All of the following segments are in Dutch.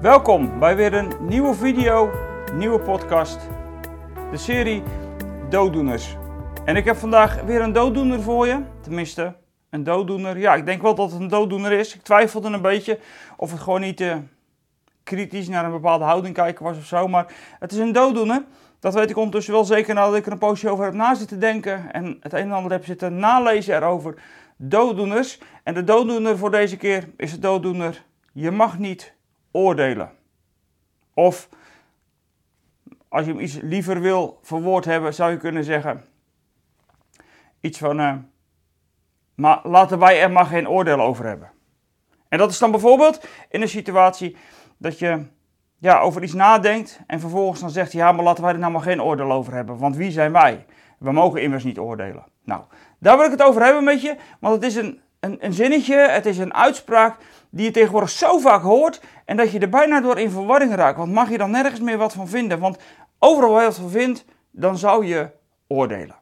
Welkom bij weer een nieuwe video, nieuwe podcast. De serie Dooddoeners. En ik heb vandaag weer een dooddoener voor je. Tenminste, een dooddoener. Ja, ik denk wel dat het een dooddoener is. Ik twijfelde een beetje of het gewoon niet uh, kritisch naar een bepaalde houding kijken was of zo. Maar het is een dooddoener. Dat weet ik ondertussen wel zeker nadat ik er een poosje over heb na zitten denken. En het een en ander heb zitten nalezen erover. Dooddoeners. En de dooddoener voor deze keer is de dooddoener. Je mag niet oordelen. Of als je hem iets liever wil verwoord hebben, zou je kunnen zeggen iets van, uh, maar laten wij er maar geen oordeel over hebben. En dat is dan bijvoorbeeld in een situatie dat je ja, over iets nadenkt en vervolgens dan zegt, ja, maar laten wij er nou maar geen oordeel over hebben, want wie zijn wij? We mogen immers niet oordelen. Nou, daar wil ik het over hebben met je, want het is een, een, zinnetje, het is een uitspraak die je tegenwoordig zo vaak hoort en dat je er bijna door in verwarring raakt. Want mag je dan nergens meer wat van vinden? Want overal waar je wat van vindt, dan zou je oordelen.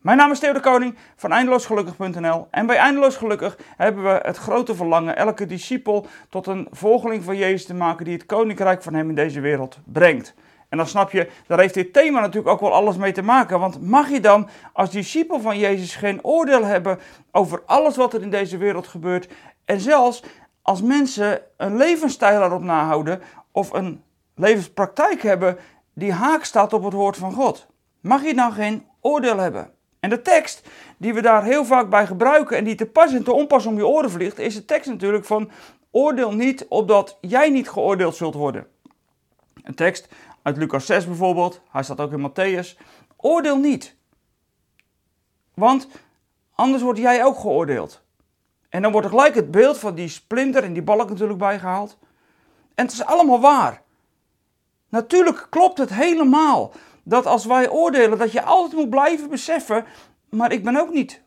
Mijn naam is Theo de Koning van eindeloosgelukkig.nl en bij Eindeloos Gelukkig hebben we het grote verlangen elke discipel tot een volgeling van Jezus te maken die het koninkrijk van hem in deze wereld brengt. En dan snap je, daar heeft dit thema natuurlijk ook wel alles mee te maken. Want mag je dan als discipel van Jezus geen oordeel hebben over alles wat er in deze wereld gebeurt? En zelfs als mensen een levensstijl erop nahouden of een levenspraktijk hebben die haak staat op het woord van God. Mag je dan geen oordeel hebben? En de tekst die we daar heel vaak bij gebruiken en die te pas en te onpas om je oren vliegt, is de tekst natuurlijk van oordeel niet opdat jij niet geoordeeld zult worden. Een tekst uit Lucas 6 bijvoorbeeld, hij staat ook in Matthäus. Oordeel niet. Want anders word jij ook geoordeeld. En dan wordt er gelijk het beeld van die splinter en die balk natuurlijk bijgehaald. En het is allemaal waar. Natuurlijk klopt het helemaal dat als wij oordelen, dat je altijd moet blijven beseffen, maar ik ben ook niet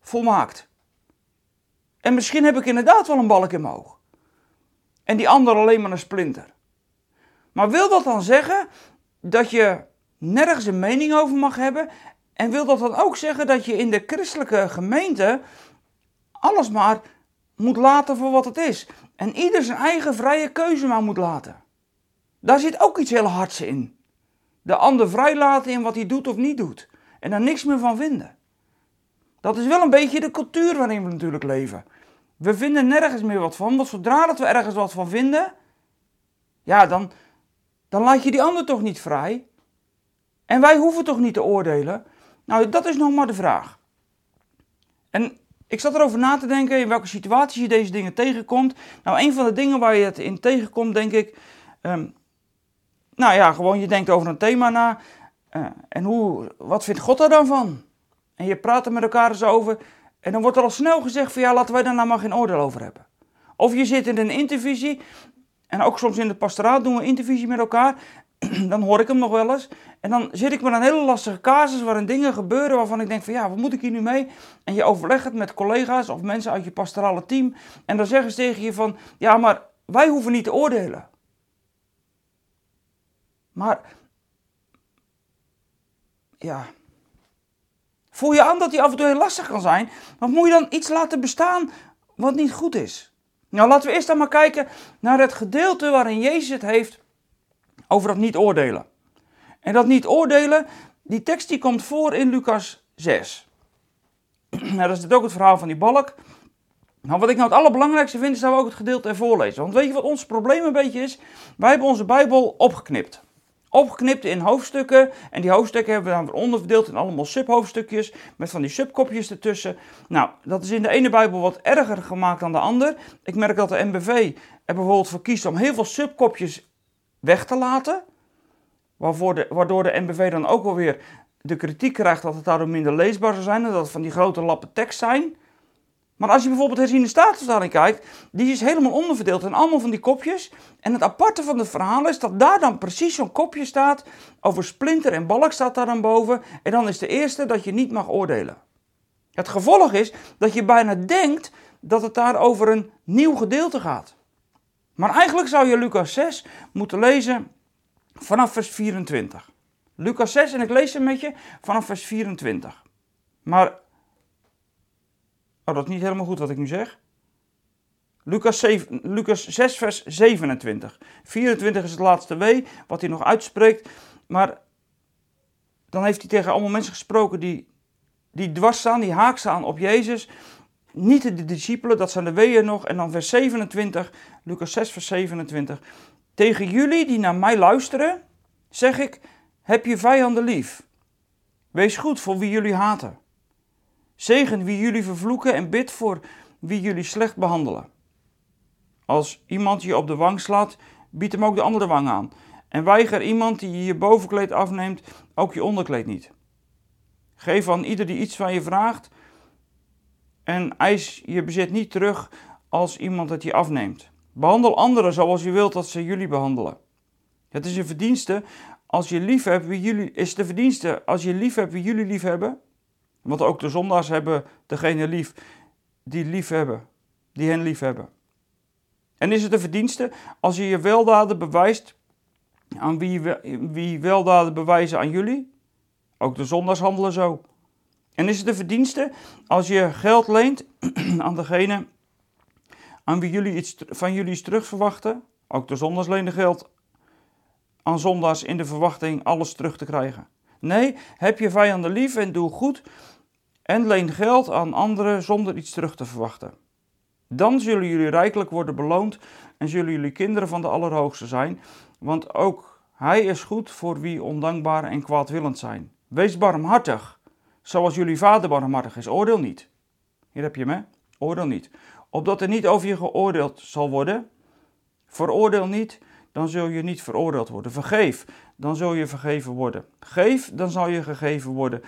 volmaakt. En misschien heb ik inderdaad wel een balk in mijn oog. En die ander alleen maar een splinter. Maar wil dat dan zeggen dat je nergens een mening over mag hebben? En wil dat dan ook zeggen dat je in de christelijke gemeente alles maar moet laten voor wat het is? En ieder zijn eigen vrije keuze maar moet laten. Daar zit ook iets heel hards in. De ander vrijlaten in wat hij doet of niet doet. En daar niks meer van vinden. Dat is wel een beetje de cultuur waarin we natuurlijk leven. We vinden nergens meer wat van, want zodra dat we ergens wat van vinden, ja, dan, dan laat je die ander toch niet vrij. En wij hoeven toch niet te oordelen? Nou, dat is nog maar de vraag. En ik zat erover na te denken in welke situaties je deze dingen tegenkomt. Nou, een van de dingen waar je het in tegenkomt, denk ik. Um, nou ja, gewoon je denkt over een thema na. Uh, en hoe, wat vindt God er dan van? En je praat er met elkaar eens over. En dan wordt er al snel gezegd van ja, laten wij daar nou maar geen oordeel over hebben. Of je zit in een intervisie en ook soms in de pastoraat doen we een intervisie met elkaar. dan hoor ik hem nog wel eens. En dan zit ik met een hele lastige casus waarin dingen gebeuren waarvan ik denk van ja, wat moet ik hier nu mee? En je overlegt het met collega's of mensen uit je pastorale team. En dan zeggen ze tegen je van ja, maar wij hoeven niet te oordelen. Maar ja, voel je aan dat die af en toe heel lastig kan zijn, dan moet je dan iets laten bestaan wat niet goed is. Nou, laten we eerst dan maar kijken naar het gedeelte waarin Jezus het heeft over dat niet oordelen. En dat niet oordelen, die tekst die komt voor in Lucas 6. Nou, dat is ook het verhaal van die balk. Nou, wat ik nou het allerbelangrijkste vind, is dat we ook het gedeelte ervoor lezen. Want weet je wat ons probleem een beetje is? Wij hebben onze Bijbel opgeknipt. Opgeknipt in hoofdstukken. En die hoofdstukken hebben we dan weer onderverdeeld in allemaal subhoofdstukjes. Met van die subkopjes ertussen. Nou, dat is in de ene Bijbel wat erger gemaakt dan de ander. Ik merk dat de MBV er bijvoorbeeld voor kiest om heel veel subkopjes weg te laten. Waarvoor de, waardoor de MBV dan ook wel weer de kritiek krijgt dat het daardoor minder leesbaar zou zijn. En dat het van die grote lappen tekst zijn. Maar als je bijvoorbeeld herziende statenvertaling kijkt, die is helemaal onderverdeeld in allemaal van die kopjes. En het aparte van het verhaal is dat daar dan precies zo'n kopje staat. Over splinter en balk staat daar dan boven. En dan is de eerste dat je niet mag oordelen. Het gevolg is dat je bijna denkt dat het daar over een nieuw gedeelte gaat. Maar eigenlijk zou je Lucas 6 moeten lezen vanaf vers 24. Lucas 6 en ik lees hem met je vanaf vers 24. Maar Oh, dat is niet helemaal goed wat ik nu zeg. Lucas, 7, Lucas 6, vers 27. 24 is het laatste W, wat hij nog uitspreekt. Maar dan heeft hij tegen allemaal mensen gesproken die, die dwars staan, die haak staan op Jezus. Niet de discipelen, dat zijn de weeën nog. En dan vers 27, Lucas 6, vers 27. Tegen jullie die naar mij luisteren, zeg ik, heb je vijanden lief. Wees goed voor wie jullie haten. Zegen wie jullie vervloeken en bid voor wie jullie slecht behandelen. Als iemand je op de wang slaat, bied hem ook de andere wang aan. En weiger iemand die je je bovenkleed afneemt, ook je onderkleed niet. Geef aan ieder die iets van je vraagt en eis je bezit niet terug als iemand het je afneemt. Behandel anderen zoals je wilt dat ze jullie behandelen. Het is een verdienste als je lief hebt wie jullie is de verdienste als je lief hebt wie jullie lief hebben. Want ook de zondaars hebben degene lief die lief hebben, die hen lief hebben. En is het een verdienste als je je weldaden bewijst aan wie, wie weldaden bewijzen aan jullie? Ook de zondaars handelen zo. En is het een verdienste als je geld leent aan degene aan wie jullie iets van jullie iets terug verwachten? Ook de zondaars lenen geld aan zondaars in de verwachting alles terug te krijgen. Nee, heb je vijanden lief en doe goed en leen geld aan anderen zonder iets terug te verwachten. Dan zullen jullie rijkelijk worden beloond en zullen jullie kinderen van de Allerhoogste zijn, want ook Hij is goed voor wie ondankbaar en kwaadwillend zijn. Wees barmhartig, zoals jullie vader barmhartig is. Oordeel niet. Hier heb je hè? Oordeel niet. Opdat er niet over je geoordeeld zal worden. Veroordeel niet, dan zul je niet veroordeeld worden. Vergeef, dan zul je vergeven worden. Geef, dan zal je gegeven worden.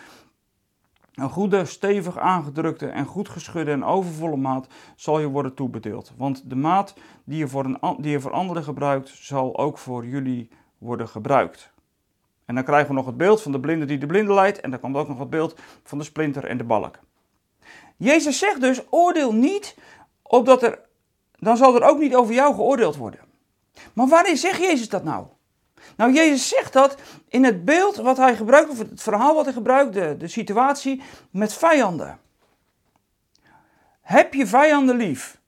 Een goede, stevig aangedrukte en goed geschudde en overvolle maat zal je worden toebedeeld. Want de maat die je, voor een, die je voor anderen gebruikt, zal ook voor jullie worden gebruikt. En dan krijgen we nog het beeld van de blinde die de blinde leidt. En dan komt ook nog het beeld van de splinter en de balk. Jezus zegt dus: oordeel niet, opdat er, dan zal er ook niet over jou geoordeeld worden. Maar waarin zegt Jezus dat nou? Nou, Jezus zegt dat in het beeld wat hij gebruikt, of het verhaal wat hij gebruikt, de, situatie met vijanden. Heb je vijanden lief?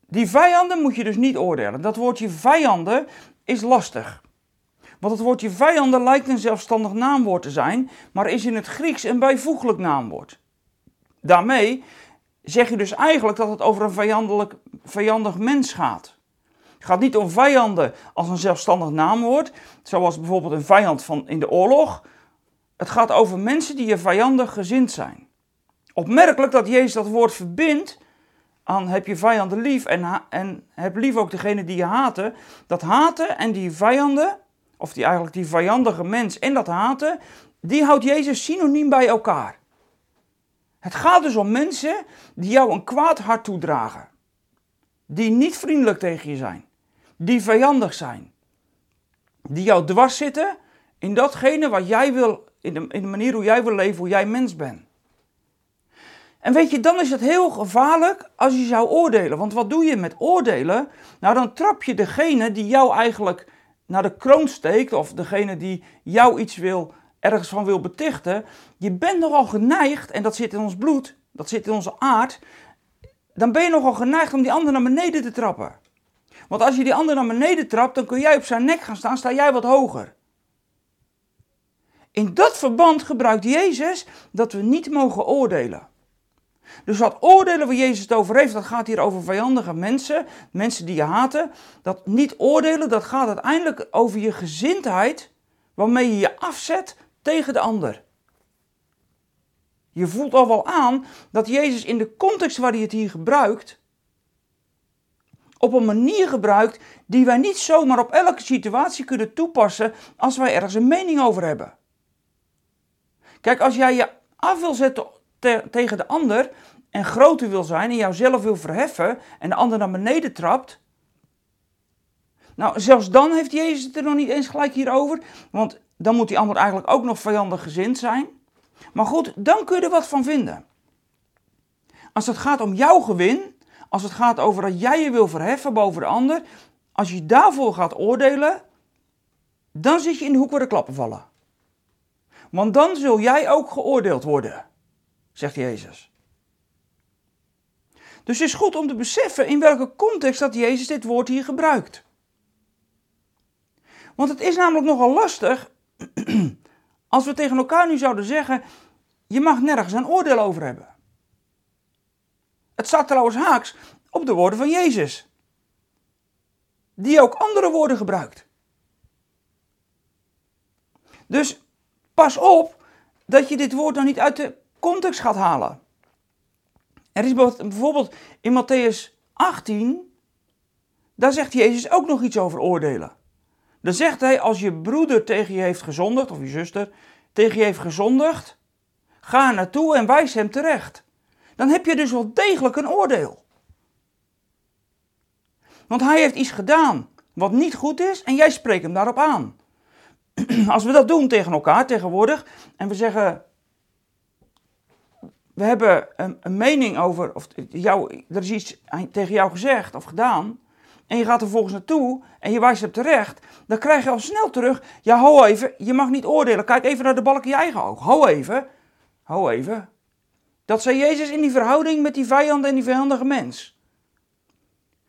Die vijanden moet je dus niet oordelen. Dat woordje vijanden is lastig. Want het woordje vijanden lijkt een zelfstandig naamwoord te zijn, maar is in het Grieks een bijvoeglijk naamwoord. Daarmee zeg je dus eigenlijk dat het over een vijandig mens gaat. Het gaat niet om vijanden als een zelfstandig naamwoord, zoals bijvoorbeeld een vijand van in de oorlog. Het gaat over mensen die je vijandig gezind zijn. Opmerkelijk dat Jezus dat woord verbindt aan heb je vijanden lief en, en heb lief ook degene die je haten. Dat haten en die vijanden, of die eigenlijk die vijandige mens en dat haten, die houdt Jezus synoniem bij elkaar. Het gaat dus om mensen die jou een kwaad hart toedragen. Die niet vriendelijk tegen je zijn die vijandig zijn. Die jou dwars zitten in datgene wat jij wil, in de, in de manier hoe jij wil leven, hoe jij mens bent. En weet je, dan is het heel gevaarlijk als je zou oordelen. Want wat doe je met oordelen? Nou, dan trap je degene die jou eigenlijk naar de kroon steekt, of degene die jou iets wil, ergens van wil betichten. Je bent nogal geneigd, en dat zit in ons bloed, dat zit in onze aard. Dan ben je nogal geneigd om die ander naar beneden te trappen. Want als je die ander naar beneden trapt, dan kun jij op zijn nek gaan staan, sta jij wat hoger. In dat verband gebruikt Jezus dat we niet mogen oordelen. Dus wat oordelen waar Jezus het over heeft, dat gaat hier over vijandige mensen, mensen die je haten. Dat niet oordelen, dat gaat uiteindelijk over je gezindheid, waarmee je je afzet tegen de ander. Je voelt al wel aan dat Jezus in de context waar hij het hier gebruikt, op een manier gebruikt die wij niet zomaar op elke situatie kunnen toepassen als wij ergens een mening over hebben. Kijk, als jij je af wil zetten tegen de ander en groter wil zijn en jouzelf wil verheffen en de ander naar beneden trapt. Nou, zelfs dan heeft Jezus het er nog niet eens gelijk hierover, want dan moet die ander eigenlijk ook nog vijandig gezind zijn. Maar goed, dan kun je er wat van vinden. Als het gaat om jouw gewin, als het gaat over dat jij je wil verheffen boven de ander, als je daarvoor gaat oordelen, dan zit je in de hoek waar de klappen vallen. Want dan zul jij ook geoordeeld worden, zegt Jezus. Dus het is goed om te beseffen in welke context dat Jezus dit woord hier gebruikt. Want het is namelijk nogal lastig als we tegen elkaar nu zouden zeggen: je mag nergens een oordeel over hebben. Het staat trouwens haaks op de woorden van Jezus, die ook andere woorden gebruikt. Dus pas op dat je dit woord nog niet uit de context gaat halen. Er is bijvoorbeeld in Matthäus 18, daar zegt Jezus ook nog iets over oordelen. Dan zegt hij, als je broeder tegen je heeft gezondigd, of je zuster tegen je heeft gezondigd, ga naartoe en wijs hem terecht. Dan heb je dus wel degelijk een oordeel. Want hij heeft iets gedaan wat niet goed is en jij spreekt hem daarop aan. Als we dat doen tegen elkaar tegenwoordig en we zeggen, we hebben een, een mening over, of jou, er is iets tegen jou gezegd of gedaan, en je gaat er volgens naartoe en je wijst hem terecht, dan krijg je al snel terug, ja ho even, je mag niet oordelen, kijk even naar de balk in je eigen oog, ho even, ho even. Dat zei Jezus in die verhouding met die vijand en die vijandige mens.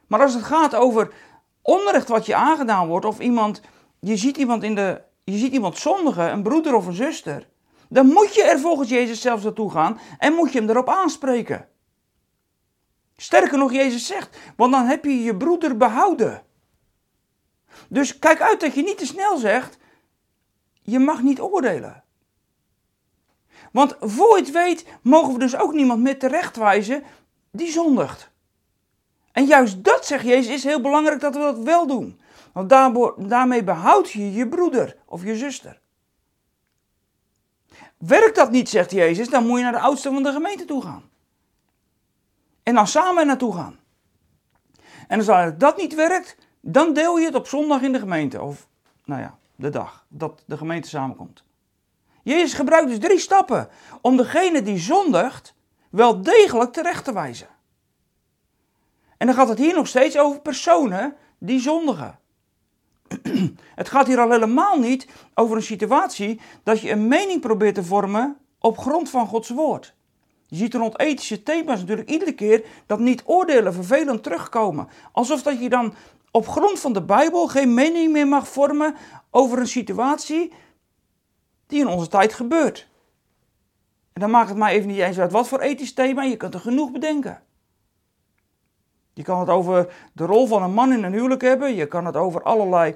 Maar als het gaat over onrecht wat je aangedaan wordt, of iemand, je ziet iemand in de, je ziet iemand zondigen, een broeder of een zuster, dan moet je er volgens Jezus zelfs naartoe gaan en moet je hem erop aanspreken. Sterker nog, Jezus zegt, want dan heb je je broeder behouden. Dus kijk uit dat je niet te snel zegt, je mag niet oordelen. Want voor je het weet, mogen we dus ook niemand meer terechtwijzen die zondigt. En juist dat, zegt Jezus, is heel belangrijk dat we dat wel doen. Want daarmee behoud je je broeder of je zuster. Werkt dat niet, zegt Jezus, dan moet je naar de oudste van de gemeente toe gaan. En dan samen naartoe gaan. En als dat niet werkt, dan deel je het op zondag in de gemeente. Of, nou ja, de dag dat de gemeente samenkomt. Jezus gebruikt dus drie stappen om degene die zondigt wel degelijk terecht te wijzen. En dan gaat het hier nog steeds over personen die zondigen. Het gaat hier al helemaal niet over een situatie dat je een mening probeert te vormen op grond van Gods woord. Je ziet rond ethische thema's natuurlijk iedere keer dat niet oordelen vervelend terugkomen. Alsof dat je dan op grond van de Bijbel geen mening meer mag vormen over een situatie die in onze tijd gebeurt. En dan maakt het maar even niet eens uit wat voor ethisch thema, je kunt er genoeg bedenken. Je kan het over de rol van een man in een huwelijk hebben. Je kan het over allerlei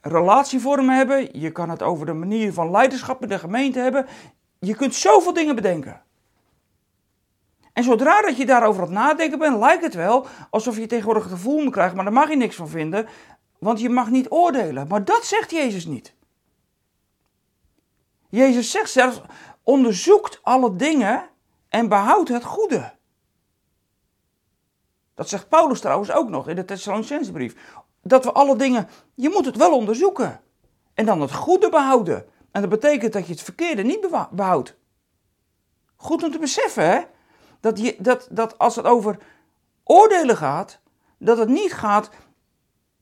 relatievormen hebben. Je kan het over de manier van leiderschap in de gemeente hebben. Je kunt zoveel dingen bedenken. En zodra dat je daarover aan het nadenken bent, lijkt het wel alsof je tegenwoordig gevoel moet krijgen, maar daar mag je niks van vinden, want je mag niet oordelen. Maar dat zegt Jezus niet. Jezus zegt zelfs, onderzoekt alle dingen en behoud het goede. Dat zegt Paulus trouwens ook nog in de Thessalonicense brief. Dat we alle dingen, je moet het wel onderzoeken. En dan het goede behouden. En dat betekent dat je het verkeerde niet behoudt. Goed om te beseffen, hè? Dat, je, dat, dat als het over oordelen gaat, dat het niet gaat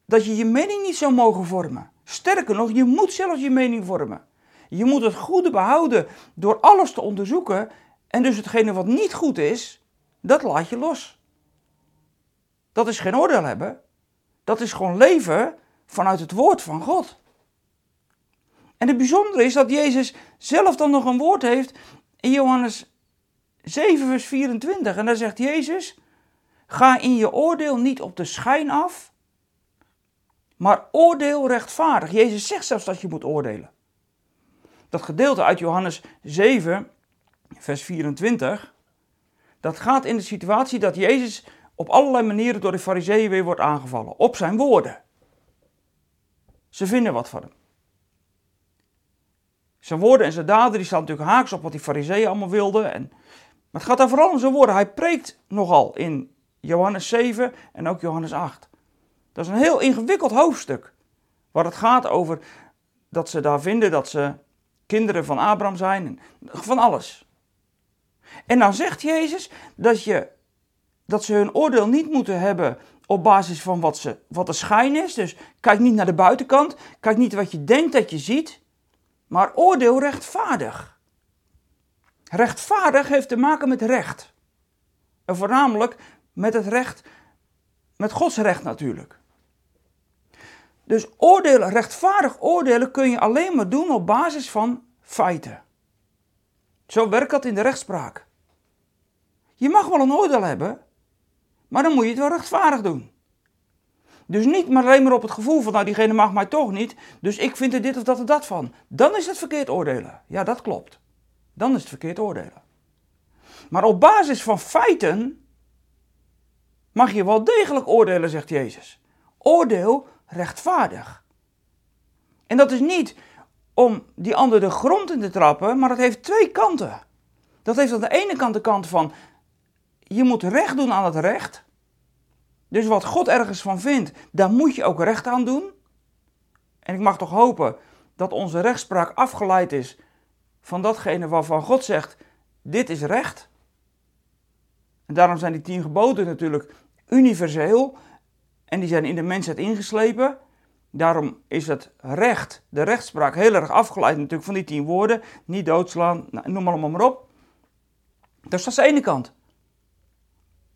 dat je je mening niet zou mogen vormen. Sterker nog, je moet zelfs je mening vormen. Je moet het goede behouden door alles te onderzoeken. En dus hetgene wat niet goed is, dat laat je los. Dat is geen oordeel hebben. Dat is gewoon leven vanuit het woord van God. En het bijzondere is dat Jezus zelf dan nog een woord heeft in Johannes 7, vers 24. En daar zegt Jezus: Ga in je oordeel niet op de schijn af, maar oordeel rechtvaardig. Jezus zegt zelfs dat je moet oordelen. Dat gedeelte uit Johannes 7, vers 24, dat gaat in de situatie dat Jezus op allerlei manieren door de fariseeën weer wordt aangevallen. Op zijn woorden. Ze vinden wat van hem. Zijn woorden en zijn daden die staan natuurlijk haaks op wat die fariseeën allemaal wilden. En, maar het gaat daar vooral om zijn woorden. Hij preekt nogal in Johannes 7 en ook Johannes 8. Dat is een heel ingewikkeld hoofdstuk. Waar het gaat over dat ze daar vinden dat ze kinderen van Abraham zijn. Van alles. En dan zegt Jezus dat je dat ze hun oordeel niet moeten hebben op basis van wat, ze, wat de schijn is. Dus kijk niet naar de buitenkant, kijk niet wat je denkt dat je ziet, maar oordeel rechtvaardig. Rechtvaardig heeft te maken met recht. En voornamelijk met het recht, met Gods recht natuurlijk. Dus oordelen, rechtvaardig oordelen kun je alleen maar doen op basis van feiten. Zo werkt dat in de rechtspraak. Je mag wel een oordeel hebben, maar dan moet je het wel rechtvaardig doen. Dus niet maar alleen maar op het gevoel van, nou diegene mag mij toch niet, dus ik vind er dit of dat of dat van. Dan is het verkeerd oordelen. Ja, dat klopt. Dan is het verkeerd oordelen. Maar op basis van feiten mag je wel degelijk oordelen, zegt Jezus. Oordeel rechtvaardig. En dat is niet om die ander de grond in te trappen, maar dat heeft twee kanten. Dat heeft aan de ene kant de kant van je moet recht doen aan het recht. Dus wat God ergens van vindt, daar moet je ook recht aan doen. En ik mag toch hopen dat onze rechtspraak afgeleid is van datgene waarvan God zegt: dit is recht. En daarom zijn die tien geboden natuurlijk universeel en die zijn in de mensheid ingeslepen. Daarom is het recht, de rechtspraak, heel erg afgeleid natuurlijk van die tien woorden. Niet doodslaan, nou, noem allemaal maar op. Dus dat is de ene kant.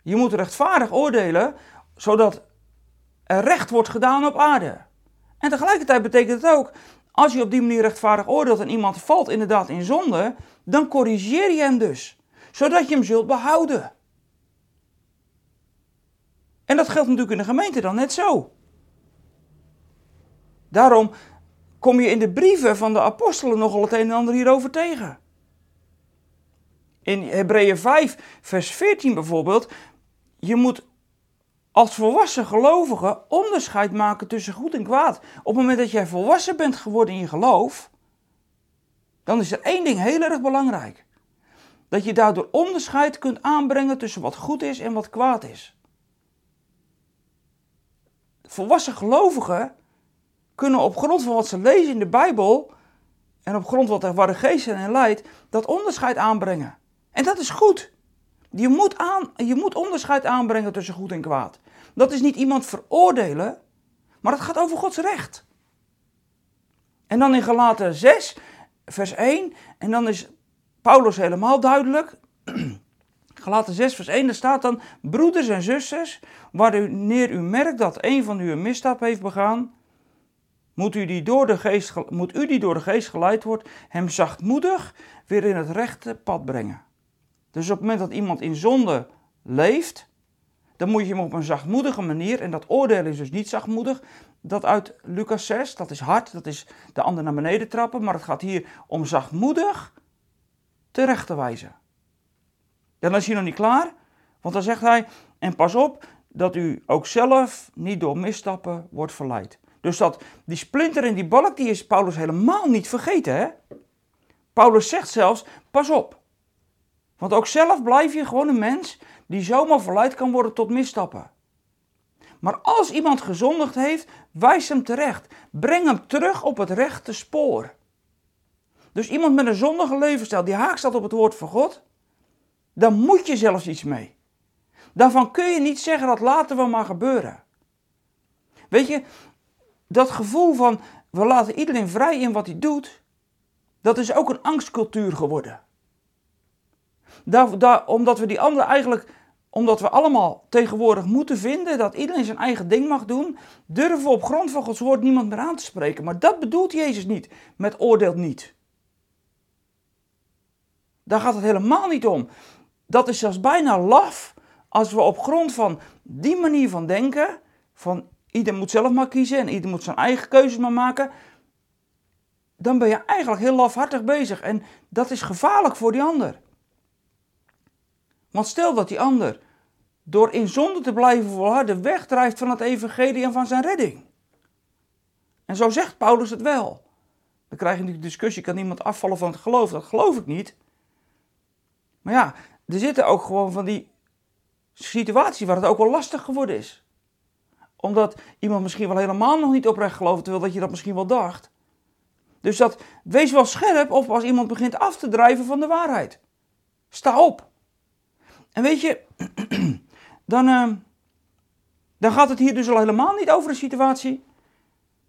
Je moet rechtvaardig oordelen, zodat er recht wordt gedaan op aarde. En tegelijkertijd betekent het ook, als je op die manier rechtvaardig oordeelt en iemand valt inderdaad in zonde, dan corrigeer je hem dus, zodat je hem zult behouden. En dat geldt natuurlijk in de gemeente dan net zo. Daarom kom je in de brieven van de apostelen nogal het een en ander hierover tegen. In Hebreeën 5, vers 14 bijvoorbeeld, je moet als volwassen gelovige onderscheid maken tussen goed en kwaad. Op het moment dat jij volwassen bent geworden in je geloof, dan is er één ding heel erg belangrijk. Dat je daardoor onderscheid kunt aanbrengen tussen wat goed is en wat kwaad is. Volwassen gelovigen kunnen op grond van wat ze lezen in de Bijbel en op grond van waar de geest hen leidt, dat onderscheid aanbrengen. En dat is goed. Je moet, aan, je moet onderscheid aanbrengen tussen goed en kwaad. Dat is niet iemand veroordelen, maar het gaat over Gods recht. En dan in Galaten 6, vers 1, en dan is Paulus helemaal duidelijk. Galaten 6, vers 1, daar staat dan: Broeders en zusters, wanneer u merkt dat een van u een misstap heeft begaan, moet u, die door de geest, moet u die door de geest geleid wordt, hem zachtmoedig weer in het rechte pad brengen. Dus op het moment dat iemand in zonde leeft, dan moet je hem op een zachtmoedige manier, en dat oordeel is dus niet zachtmoedig, dat uit Lucas 6, dat is hard, dat is de ander naar beneden trappen, maar het gaat hier om zachtmoedig terecht te wijzen. Dan is hij nog niet klaar, want dan zegt hij, en pas op dat u ook zelf niet door misstappen wordt verleid. Dus dat, die splinter in die balk, die is Paulus helemaal niet vergeten. Hè? Paulus zegt zelfs, pas op. Want ook zelf blijf je gewoon een mens die zomaar verleid kan worden tot misstappen. Maar als iemand gezondigd heeft, wijs hem terecht. Breng hem terug op het rechte spoor. Dus iemand met een zondige levensstijl die haak staat op het woord van God, dan moet je zelfs iets mee. Daarvan kun je niet zeggen dat laten we maar gebeuren. Weet je, dat gevoel van we laten iedereen vrij in wat hij doet, dat is ook een angstcultuur geworden. Daar, daar, omdat we die anderen eigenlijk, omdat we allemaal tegenwoordig moeten vinden dat iedereen zijn eigen ding mag doen, durven we op grond van Gods woord niemand meer aan te spreken. Maar dat bedoelt Jezus niet met oordeelt niet. Daar gaat het helemaal niet om. Dat is zelfs bijna laf als we op grond van die manier van denken, van ieder moet zelf maar kiezen en ieder moet zijn eigen keuzes maar maken, dan ben je eigenlijk heel lafhartig bezig en dat is gevaarlijk voor die ander. Want stel dat die ander door in zonde te blijven volharden wegdrijft van het evangelie en van zijn redding. En zo zegt Paulus het wel. Dan krijg je natuurlijk discussie, kan iemand afvallen van het geloof? Dat geloof ik niet. Maar ja, er zitten ook gewoon van die situaties waar het ook wel lastig geworden is. Omdat iemand misschien wel helemaal nog niet oprecht gelooft, terwijl dat je dat misschien wel dacht. Dus dat, wees wel scherp of als iemand begint af te drijven van de waarheid. Sta op. En weet je, dan, uh, dan gaat het hier dus al helemaal niet over de situatie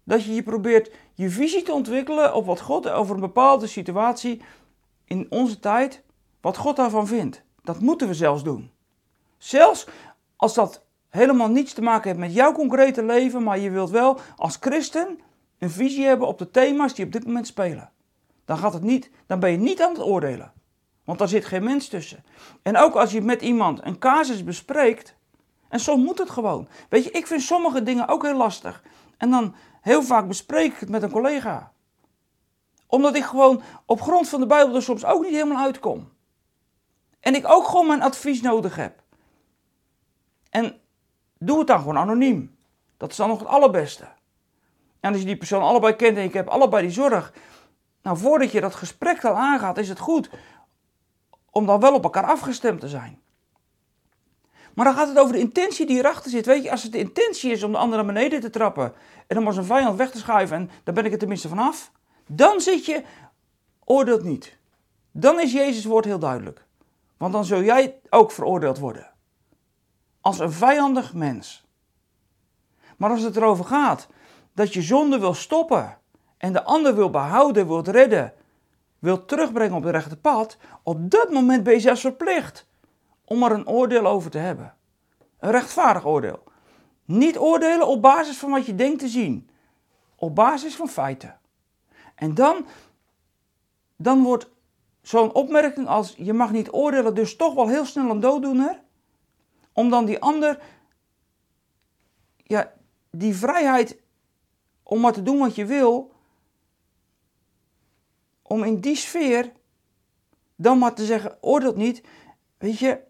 dat je je probeert je visie te ontwikkelen op wat God over een bepaalde situatie in onze tijd, wat God daarvan vindt. Dat moeten we zelfs doen. Zelfs als dat helemaal niets te maken heeft met jouw concrete leven, maar je wilt wel als christen een visie hebben op de thema's die op dit moment spelen. Dan, gaat het niet, dan ben je niet aan het oordelen. Want daar zit geen mens tussen. En ook als je met iemand een casus bespreekt, en soms moet het gewoon. Weet je, ik vind sommige dingen ook heel lastig. En dan heel vaak bespreek ik het met een collega. Omdat ik gewoon op grond van de Bijbel er soms ook niet helemaal uitkom. En ik ook gewoon mijn advies nodig heb. En doe het dan gewoon anoniem. Dat is dan nog het allerbeste. En als je die persoon allebei kent en ik heb allebei die zorg. Nou, voordat je dat gesprek dan aangaat, is het goed om dan wel op elkaar afgestemd te zijn. Maar dan gaat het over de intentie die erachter zit. Weet je, als het de intentie is om de ander naar beneden te trappen en om als een vijand weg te schuiven en daar ben ik er tenminste vanaf, dan zit je, oordeelt niet. Dan is Jezus woord heel duidelijk. Want dan zul jij ook veroordeeld worden. Als een vijandig mens. Maar als het erover gaat dat je zonde wil stoppen en de ander wil behouden, wilt redden, wilt terugbrengen op het rechte pad, op dat moment ben je zelfs verplicht om er een oordeel over te hebben. Een rechtvaardig oordeel. Niet oordelen op basis van wat je denkt te zien, op basis van feiten. En dan, dan wordt zo'n opmerking als je mag niet oordelen dus toch wel heel snel een dooddoener, om dan die ander, ja, die vrijheid om maar te doen wat je wil, om in die sfeer dan maar te zeggen, oordeelt niet, weet je,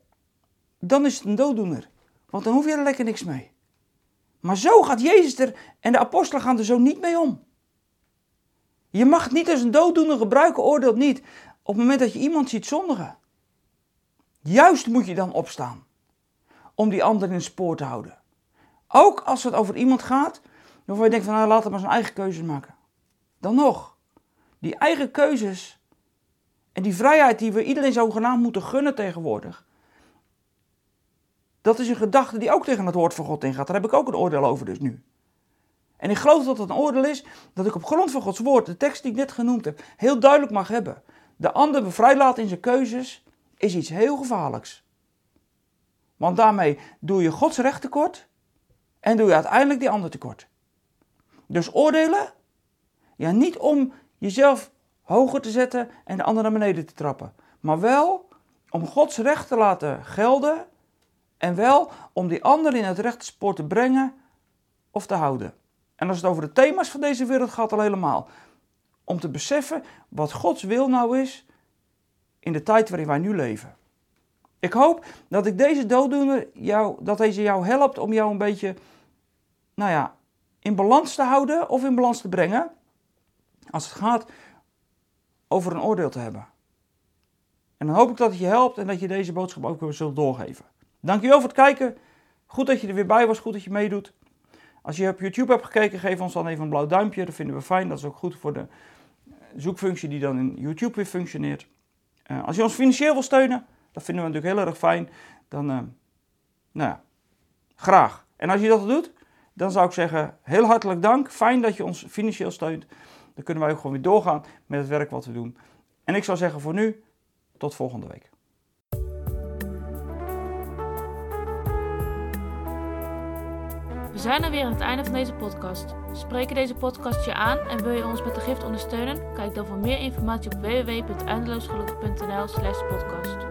dan is het een dooddoener. Want dan hoef je er lekker niks mee. Maar zo gaat Jezus er en de apostelen gaan er zo niet mee om. Je mag niet als een dooddoener gebruiken, oordeelt niet. Op het moment dat je iemand ziet zondigen. Juist moet je dan opstaan. Om die ander in het spoor te houden. Ook als het over iemand gaat waarvan je denkt van nou laat hem maar zijn eigen keuzes maken. Dan nog, die eigen keuzes en die vrijheid die we iedereen zogenaamd moeten gunnen tegenwoordig. Dat is een gedachte die ook tegen het woord van God ingaat. Daar heb ik ook een oordeel over dus nu. En ik geloof dat het een oordeel is dat ik op grond van Gods woord, de tekst die ik net genoemd heb, heel duidelijk mag hebben. De ander bevrijd laten in zijn keuzes is iets heel gevaarlijks. Want daarmee doe je Gods recht tekort en doe je uiteindelijk die ander tekort. Dus oordelen, ja, niet om jezelf hoger te zetten en de ander naar beneden te trappen, maar wel om Gods recht te laten gelden en wel om die ander in het rechte spoor te brengen of te houden. En als het over de thema's van deze wereld gaat, al helemaal. Om te beseffen wat Gods wil nou is in de tijd waarin wij nu leven. Ik hoop dat ik deze dooddoener jou, dat deze jou helpt om jou een beetje, nou ja, in balans te houden of in balans te brengen. Als het gaat over een oordeel te hebben. En dan hoop ik dat het je helpt en dat je deze boodschap ook weer zult doorgeven. Dankjewel voor het kijken. Goed dat je er weer bij was, goed dat je meedoet. Als je op YouTube hebt gekeken, geef ons dan even een blauw duimpje. Dat vinden we fijn. Dat is ook goed voor de zoekfunctie die dan in YouTube weer functioneert. Uh, als je ons financieel wil steunen, dat vinden we natuurlijk heel erg fijn. Dan, uh, nou ja, graag. En als je dat doet, dan zou ik zeggen, heel hartelijk dank. Fijn dat je ons financieel steunt. Dan kunnen wij ook gewoon weer doorgaan met het werk wat we doen. En ik zou zeggen voor nu, tot volgende week. Zijn er weer aan het einde van deze podcast. Spreken deze podcast je aan en wil je ons met de gift ondersteunen? Kijk dan voor meer informatie op www.eindeloosgelukkig.nl/podcast.